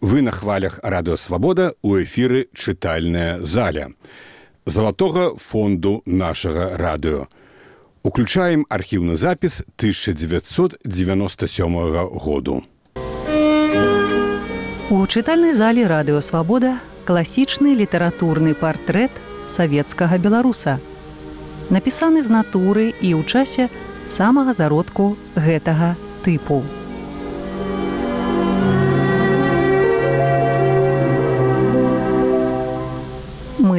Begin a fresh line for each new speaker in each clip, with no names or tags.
Вы на хвалях радыёвабода ў эфіры чытальная заля залатога фонду нашага радыё. Уключаем архіўны запіс 1997 году.
У чытальнай залі радыёвабода класічны літаратурны партрэт савецкага беларуса. Напісаны з натуры і ў часе самага зародку гэтага тыпу.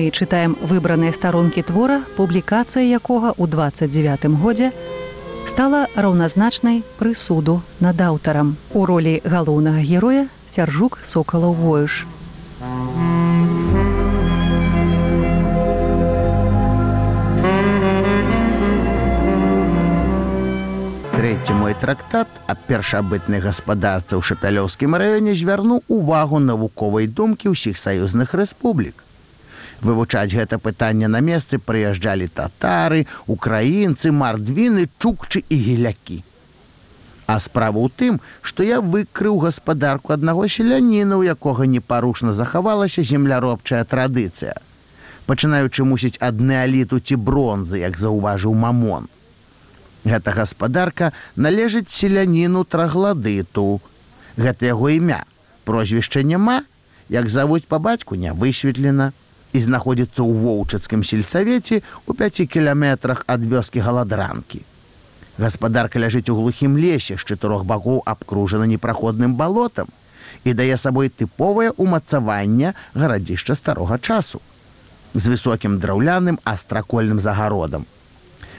Мы чытаем выбраныя старонкі твора, публікацыя якога ў 29 годзе стала раўназначнай прысуду над аўтарам. У ролі галоўнага героя сяржук сокалаў воюш.
Трэці мой трактат аб першабытнай гаспадарцы ў шапялёўскім раёне звярнуў увагу навуковай думкі ўсіх саюзных рэспублік вывучаць гэта пытанне на месцы прыязджалі татары, украінцы, мардвіны, чукчы і гелякі. А справа ў тым, што я выкрыў гаспадарку аднаго селяніна, у якога непарушна захавалася земляробчая традыцыя. Пачынаючы мусіць ад неаліту ці бронзы, як заўважыў мамон. Гэта гаспадарка належыць селяніну трагладыту. Гэта яго імя, прозвішча няма, як завуць па бацьку не высветлена і знаходзіцца ў воўчацкім сельсавеце у 5 кіляметрах ад вёскі галадранкі. Гаспадарка ляжыць у глухім лесе з чатырох бакоў абкружана непраходным балотам і дае сабой тыповае ўмацаванне гарадзішча старога часу з высокім драўляным астракольным загародам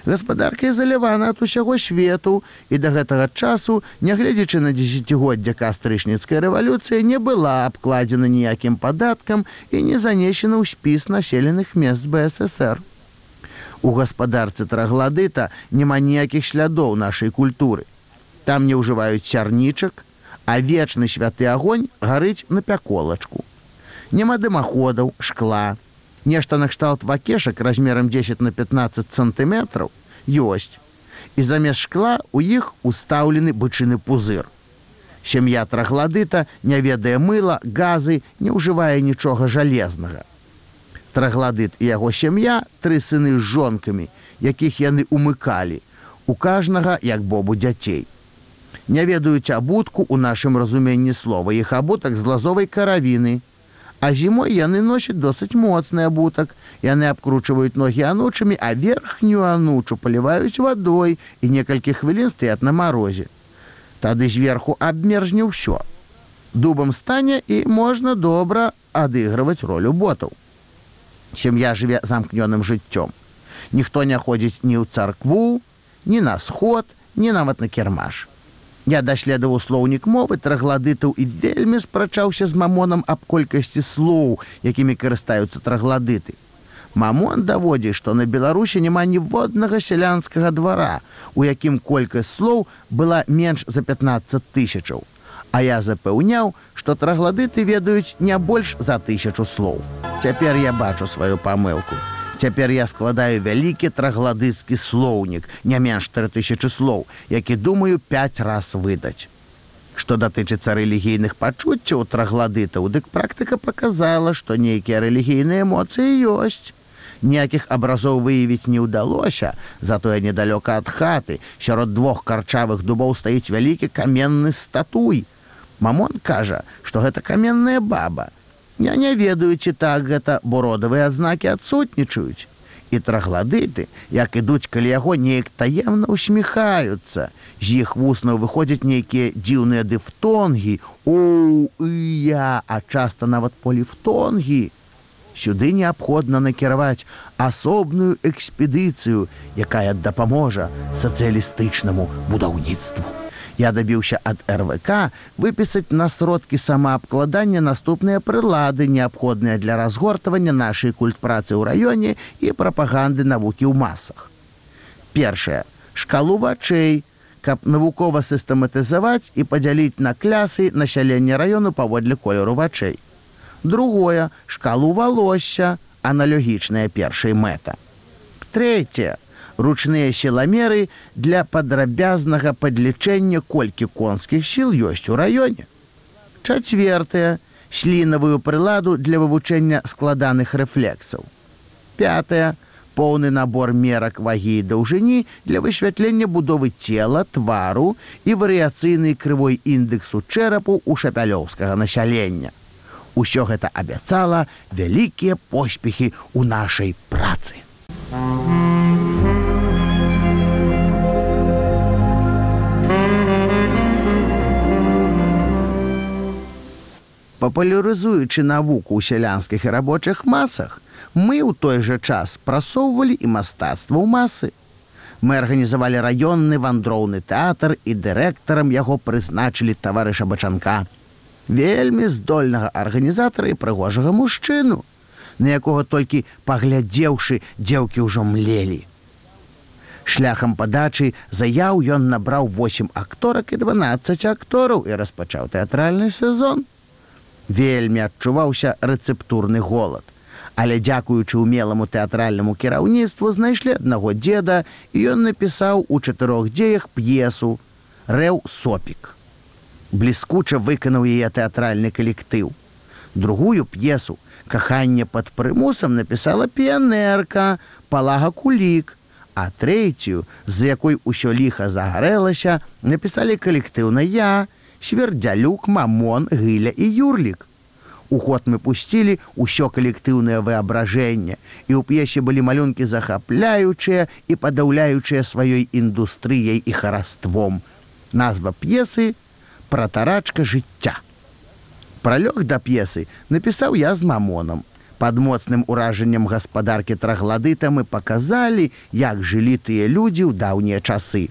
гаспадарка ізалявана ад усяго свету і да гэтага часу нягледзячы на дзесяцігоддзя кастрычніцкая рэвалюцыя не была абкладзена ніякім падаткам і не занесена ў спіс населеных мест бСр у гаспадарцы трагладыта няма ніякіх слядоў нашай культуры. Там не ўжываюць сярнічак а вечны святы агонь гарыць на пяколачку. Няма дымаходаў шкла нешта накшталт вакешак размерам 10 на 15 сантыметраў ёсць і замест шкла у іх устаўлены бычыны пузыр. Сям'я трагладыта не ведае мыла газы не ўжывае нічога жалезнага трагладыт і яго сям'я тры сыны з жонкамі якіх яны умыкалі у кажнага як бобу дзяцей. Не ведаюць абутку у нашым разуменні слова іх абутак з лазовай каравіны А зімой яны носяць досыць моцны абутак. Яны абкручваюць ногі анучамі, а верхнюю анучу паліваюць вадой і некалькі хвілін стаят на марозе. Тады зверху абмерзне ўсё. Дубам стане і можна добра адыгрываць ролю ботаў. Сям'я жыве замкнёным жыццём. Ніхто не ходзіць ні ў царкву, ні на сход, ні нават на кірмаш. Я даследаваў слоўнік мовы трагладытаў і вельмі спрачаўся з мамонам аб колькасці слоў, якімі карыстаюцца трагладыты. Мамон даводзіць, што на Беларусі няма ніводнага сялянскага двара, у якім колькасць слоў была менш за 15 тысячаў. А я запэўняў, што трагладыты ведаюць не больш за тысячу слоў. Цяпер я бачу сваю памылку. Цяпер я складаю вялікі трагладыцкі слоўнік, не менш 3000 слоў, які думаю 5 раз выдаць. Што датычыцца рэлігійных пачуццяў трагладытаў, дык практыка показала, што нейкія рэлігійныя эмоцыі ёсць. Ніякіх абразоў выявіць не ўдалося, затое недалёка ад хаты, сярод двух карчавых дубоў стаіць вялікі каменны статуй. Мамон кажа, што гэта каменная баба, Я не ведаю, ці так гэта, бо родавыя адзнакі адсутнічаюць. І трагладыты, як ідуць калі яго неяк таемна усміхаюцца. З іх вуснаў выходзяць нейкія дзіўныя дыфтонгі, у я, а часта нават поліфтонгі. Сюды неабходна накіраваць асобную экспедыцыю, якая дапаможа сацыялістычнаму будаўніцтву я дабіўся ад рвк выпісаць на сродкі самаабкладання наступныя прылады неабходныя для разгортавання нашай культпрацы ў раёне і прапаганды навукі ў масах першае шкалу вачэй. Каб навукова сістэматызаваць і падзяліць на клясы насялення раёну паводле колеру вачэй. Другое. Шкалу валосся. Аналогічная першай мэта. Третье ручныя сіламеры для падрабязнага падлічэння колькі конскіх сіл ёсць у раёне. Чацвертае, слінавую прыладу для вывучэння складаных рэфлексаў. Пятая поўны набор мерак вагі і даўжыні для высвятлення будовы цела, твару і варыяцыйнай крывой індексу чэрапу у шапялёўскага насялення. Усё гэта абяцала вялікія поспехі ў нашай працы. Папулярызуючы навуку ў сялянскіх і рабочых масах, мы ў той жа час прасоўвалі і мастацтва ў масы. Мы арганізавалі раённы вандроўны тэатр і дырэктарам яго прызначылі таварыша бачанка. Вельмі здольнага арганізатара і прыгожага мужчыну, на якога толькі паглядзеўшы дзеўкі ўжо млелі. Шляхам падачы заяў ён набраў 8 акторак і 12 актораў і распачаў тэатральны сезон. Вельмі адчуваўся рэцэптурны голад. Але дзякуючы ўмеламу тэатральнаму кіраўніцтву знайшлі аднаго дзеда і ён напісаў у чатырох дзеях п'есу рэў сопік бліскуча выканаў яе тэатральны калектыў. Другую п'есу каханне пад прымусам напісала піянерка палага кулік а трэцюю з якой усё ліха загарэлася напісалі калектыўна я свердзялюк мамон гыля і юрлік У ход мы пусцілі ўсё калектыўнае выабражэнне і ў п'есе былі малюнкі захапляючыя і падаўляючыя сваёй індустрыяй і хараством. Назва п'есы пратарачка жыцця. Пралёг да п'есы напісаў я з мамонам. Пад моцным уражаннем гаспадаркі трагладыта мы паказалі, як жылі тыя людзі ў даўнія часы.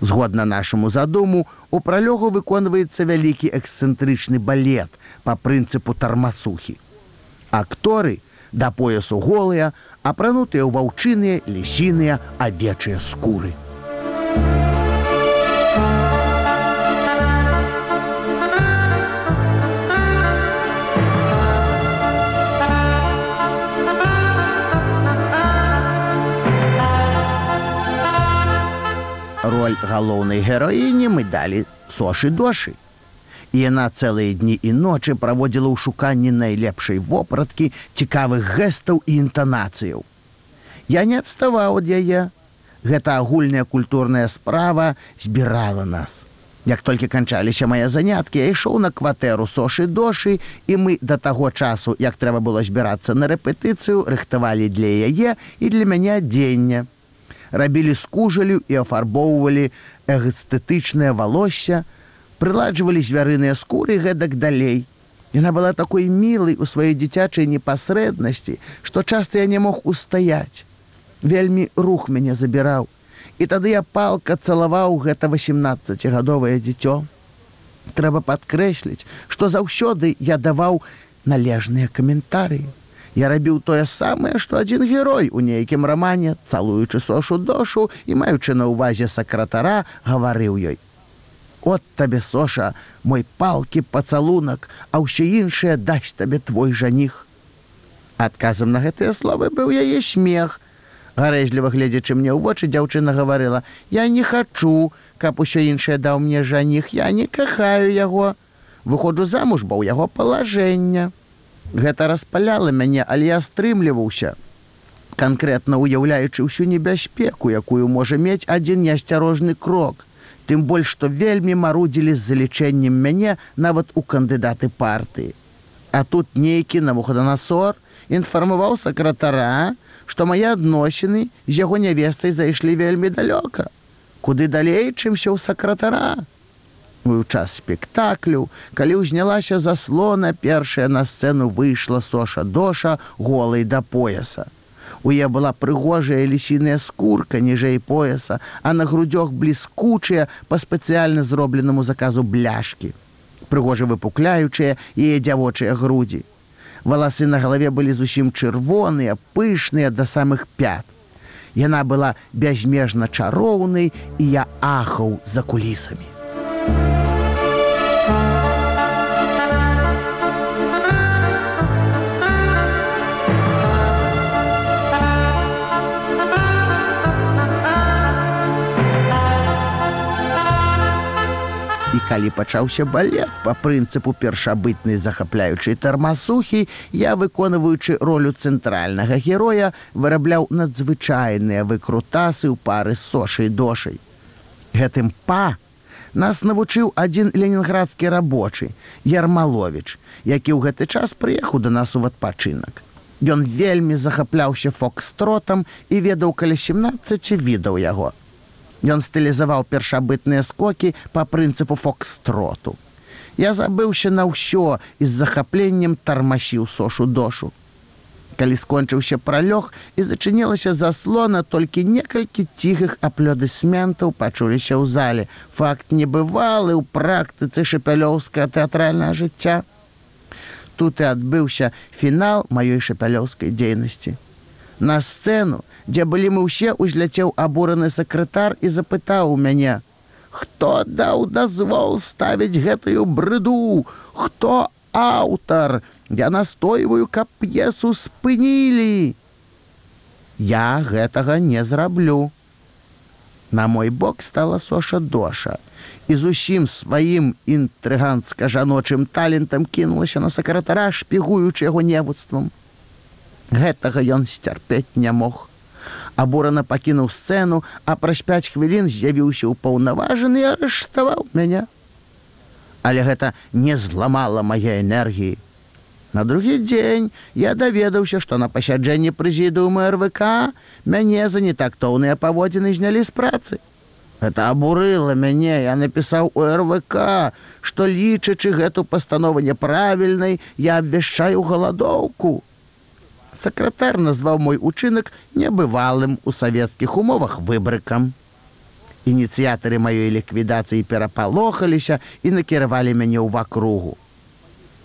Згодна нашаму задуму, у пралёгу выконваецца вялікі эксцэнтрычны балет па прынцыпу тармасухі. Акторы да поясу голыя, апранутыя ў ваўчыныя, лісіныя, авечыя скуры. Роль галоўнай героіні мы далі сошы дошы. І яна цэлыя дні і ночы праводзіла ў шуканні найлепшай вопраткі цікавых гэстаў і інтанацыяў. Я не адставаў ад яе. Гэта агульная культурная справа збірала нас. Як толькі канчаліся мае заняткі, я ішоў на кватэру сошы дошы і мы да таго часу, як трэба было збірацца на рэпетыцыю, рыхтавалі для яе і для мяне адзення рабілі скужалю і афарбоўвалі эстэтычнае валосся, прыладжвалі звярыныя скуры гэтак далей. Яна была такой мілай у сваёй дзіцячай непасрэднасці, што часта я не мог устаяць. Вельмі рух мяне забіраў. І тады я палка цалаваў гэта 18гадовае дзіцё. Трэба падкрэсліць, што заўсёды я даваў належныя каментарыі. Я рабіў тое самае, што адзін герой у нейкім рамане, цалуючы сошу дошу і маючы на ўвазе сакратара, гаварыў ёй. От табе соша, мой палкі пацалунак, а ўсё іншае дасць табе твой жаніх. Адказам на гэтыя словы быў яе смех. Гарэзліва гледзячы мне ў вочы дзяўчына гаварыла: « Я не хачу, каб усё іншае даў мне жаніх, я не кахаю яго. Выходжу замуж, бо ў яго палажэння. Гэта распаляла мяне, але я стрымліваўся, канкрэтна уяўляючы ўсю небяспеку, якую можа мець адзін неасцярожны крок. Тым больш, што вельмі марудзілі з залічэннем мяне нават у кандыдаты партыі. А тут нейкі навуходанасор інфармаваў сакратара, што мае адносіны з яго нявестай зайшлі вельмі далёка. Куды далей, чымся ў сакратара у час спектаклю, калі ўзнялася заслона, першая на сцэну выйшла соша доша голай да пояса. У я была прыгожая лісіная скурка ніжэй пояса, а на грудзёг бліскучыя па спецыяльна зробленаму заказу бляшкі. Прыгожа выпукляючыя яе дзявочыя грудзі. Валасы на галаве былі зусім чырвоныя, пышныя да самых пят. Яна была бязмежна чароўнай і я ахаў за кулісамі. Калі пачаўся балет па прынцыпу першабытнай захапляючай тармасухі, я, выконваючы ролю цэнтральнага героя, вырабляў надзвычайныя выкрутасы ў пары сошай дошай. Гэтым па нас навучыў адзін ленінградскі рабочы, Ярмалович, які ў гэты час прыехаў да нас у адпачынак. Ён вельмі захапляўся фокстротам і ведаў каля 17 відаў яго. Ён стылізаваў першабытныя скокі па прынцыпу фокстроту. Я забыўся на ўсё і з захапленнем тармасіў сошу дошу. Калі скончыўся пралёг і зачынілася заслона, толькі некалькі ціхых аплёдысментаў пачуліся ў зале. Факт небывалы ў практыцы шапялёўскае тэатральнае жыцця тут і адбыўся фінал маёй шапялёўскай дзейнасці. На сцэну, дзе былі мы ўсе узляцеў абураны сакратар і запытаў у мяне: Хто даў дазвол ставіць гэтую брыду, хто аўтар, Я настойваю, каб п'есу спынілі. Я гэтага не зраблю. На мой бок стала соша доша і зусім сваім інтрыгантска-жаночым талентам кінулася на сакратара, шпігуючы яго невуцтвам. Гэтага ён сцярпець не мог. Абурана пакінуў сцэну, а праз пяць хвілін з'явіўся ў паўнаважаны і арыштаваў мяне. Але гэта не зламала мае энергіі. На другі дзень я даведаўся, што на пасяджэнні прэзідыума РВК мяне за нетактоўныя паводзіны знялі з працы. Это абурыла мяне, я напісаў у РВК, што лічачы гэту пастанову няправільнай, я абвяшчаю галадоўку. Сакратар назваў мой учынак небывалым у савецкіх умовах выбрыкам. Ініцыятары маёй ліквідацыі перапалохаліся і накіравалі мяне ў вакругу.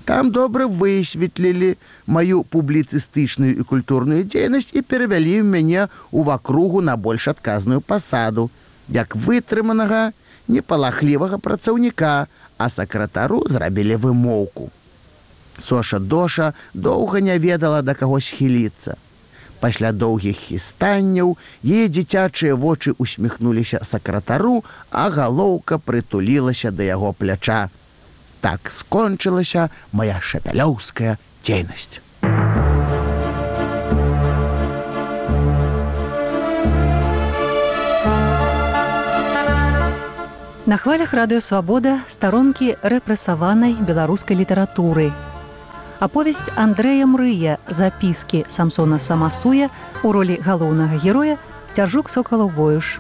Там добра высветлілі маю публіцыстычную і культурную дзейнасць і перавялі мяне ў вакругу на больш адказную пасаду як вытрыманага непалахлівага працаўніка, а сакратару зрабілі вымоўку. Соша доша доўга не ведала да каго схіліцца. Пасля доўгіх хістанняў е дзіцячыя вочы усміхнуліся сакратару, а галоўка прытулілася да яго пляча. Так скончылася моя шапялёўская дзейнасць.
На хвалях радыёвабода старонкі рэпрэсаванай беларускай літаратуры. Аповесць Андрэя Мрыя запіскі Самсона Самасуя у ролі галоўнага героя цяжук сокалаў воюш.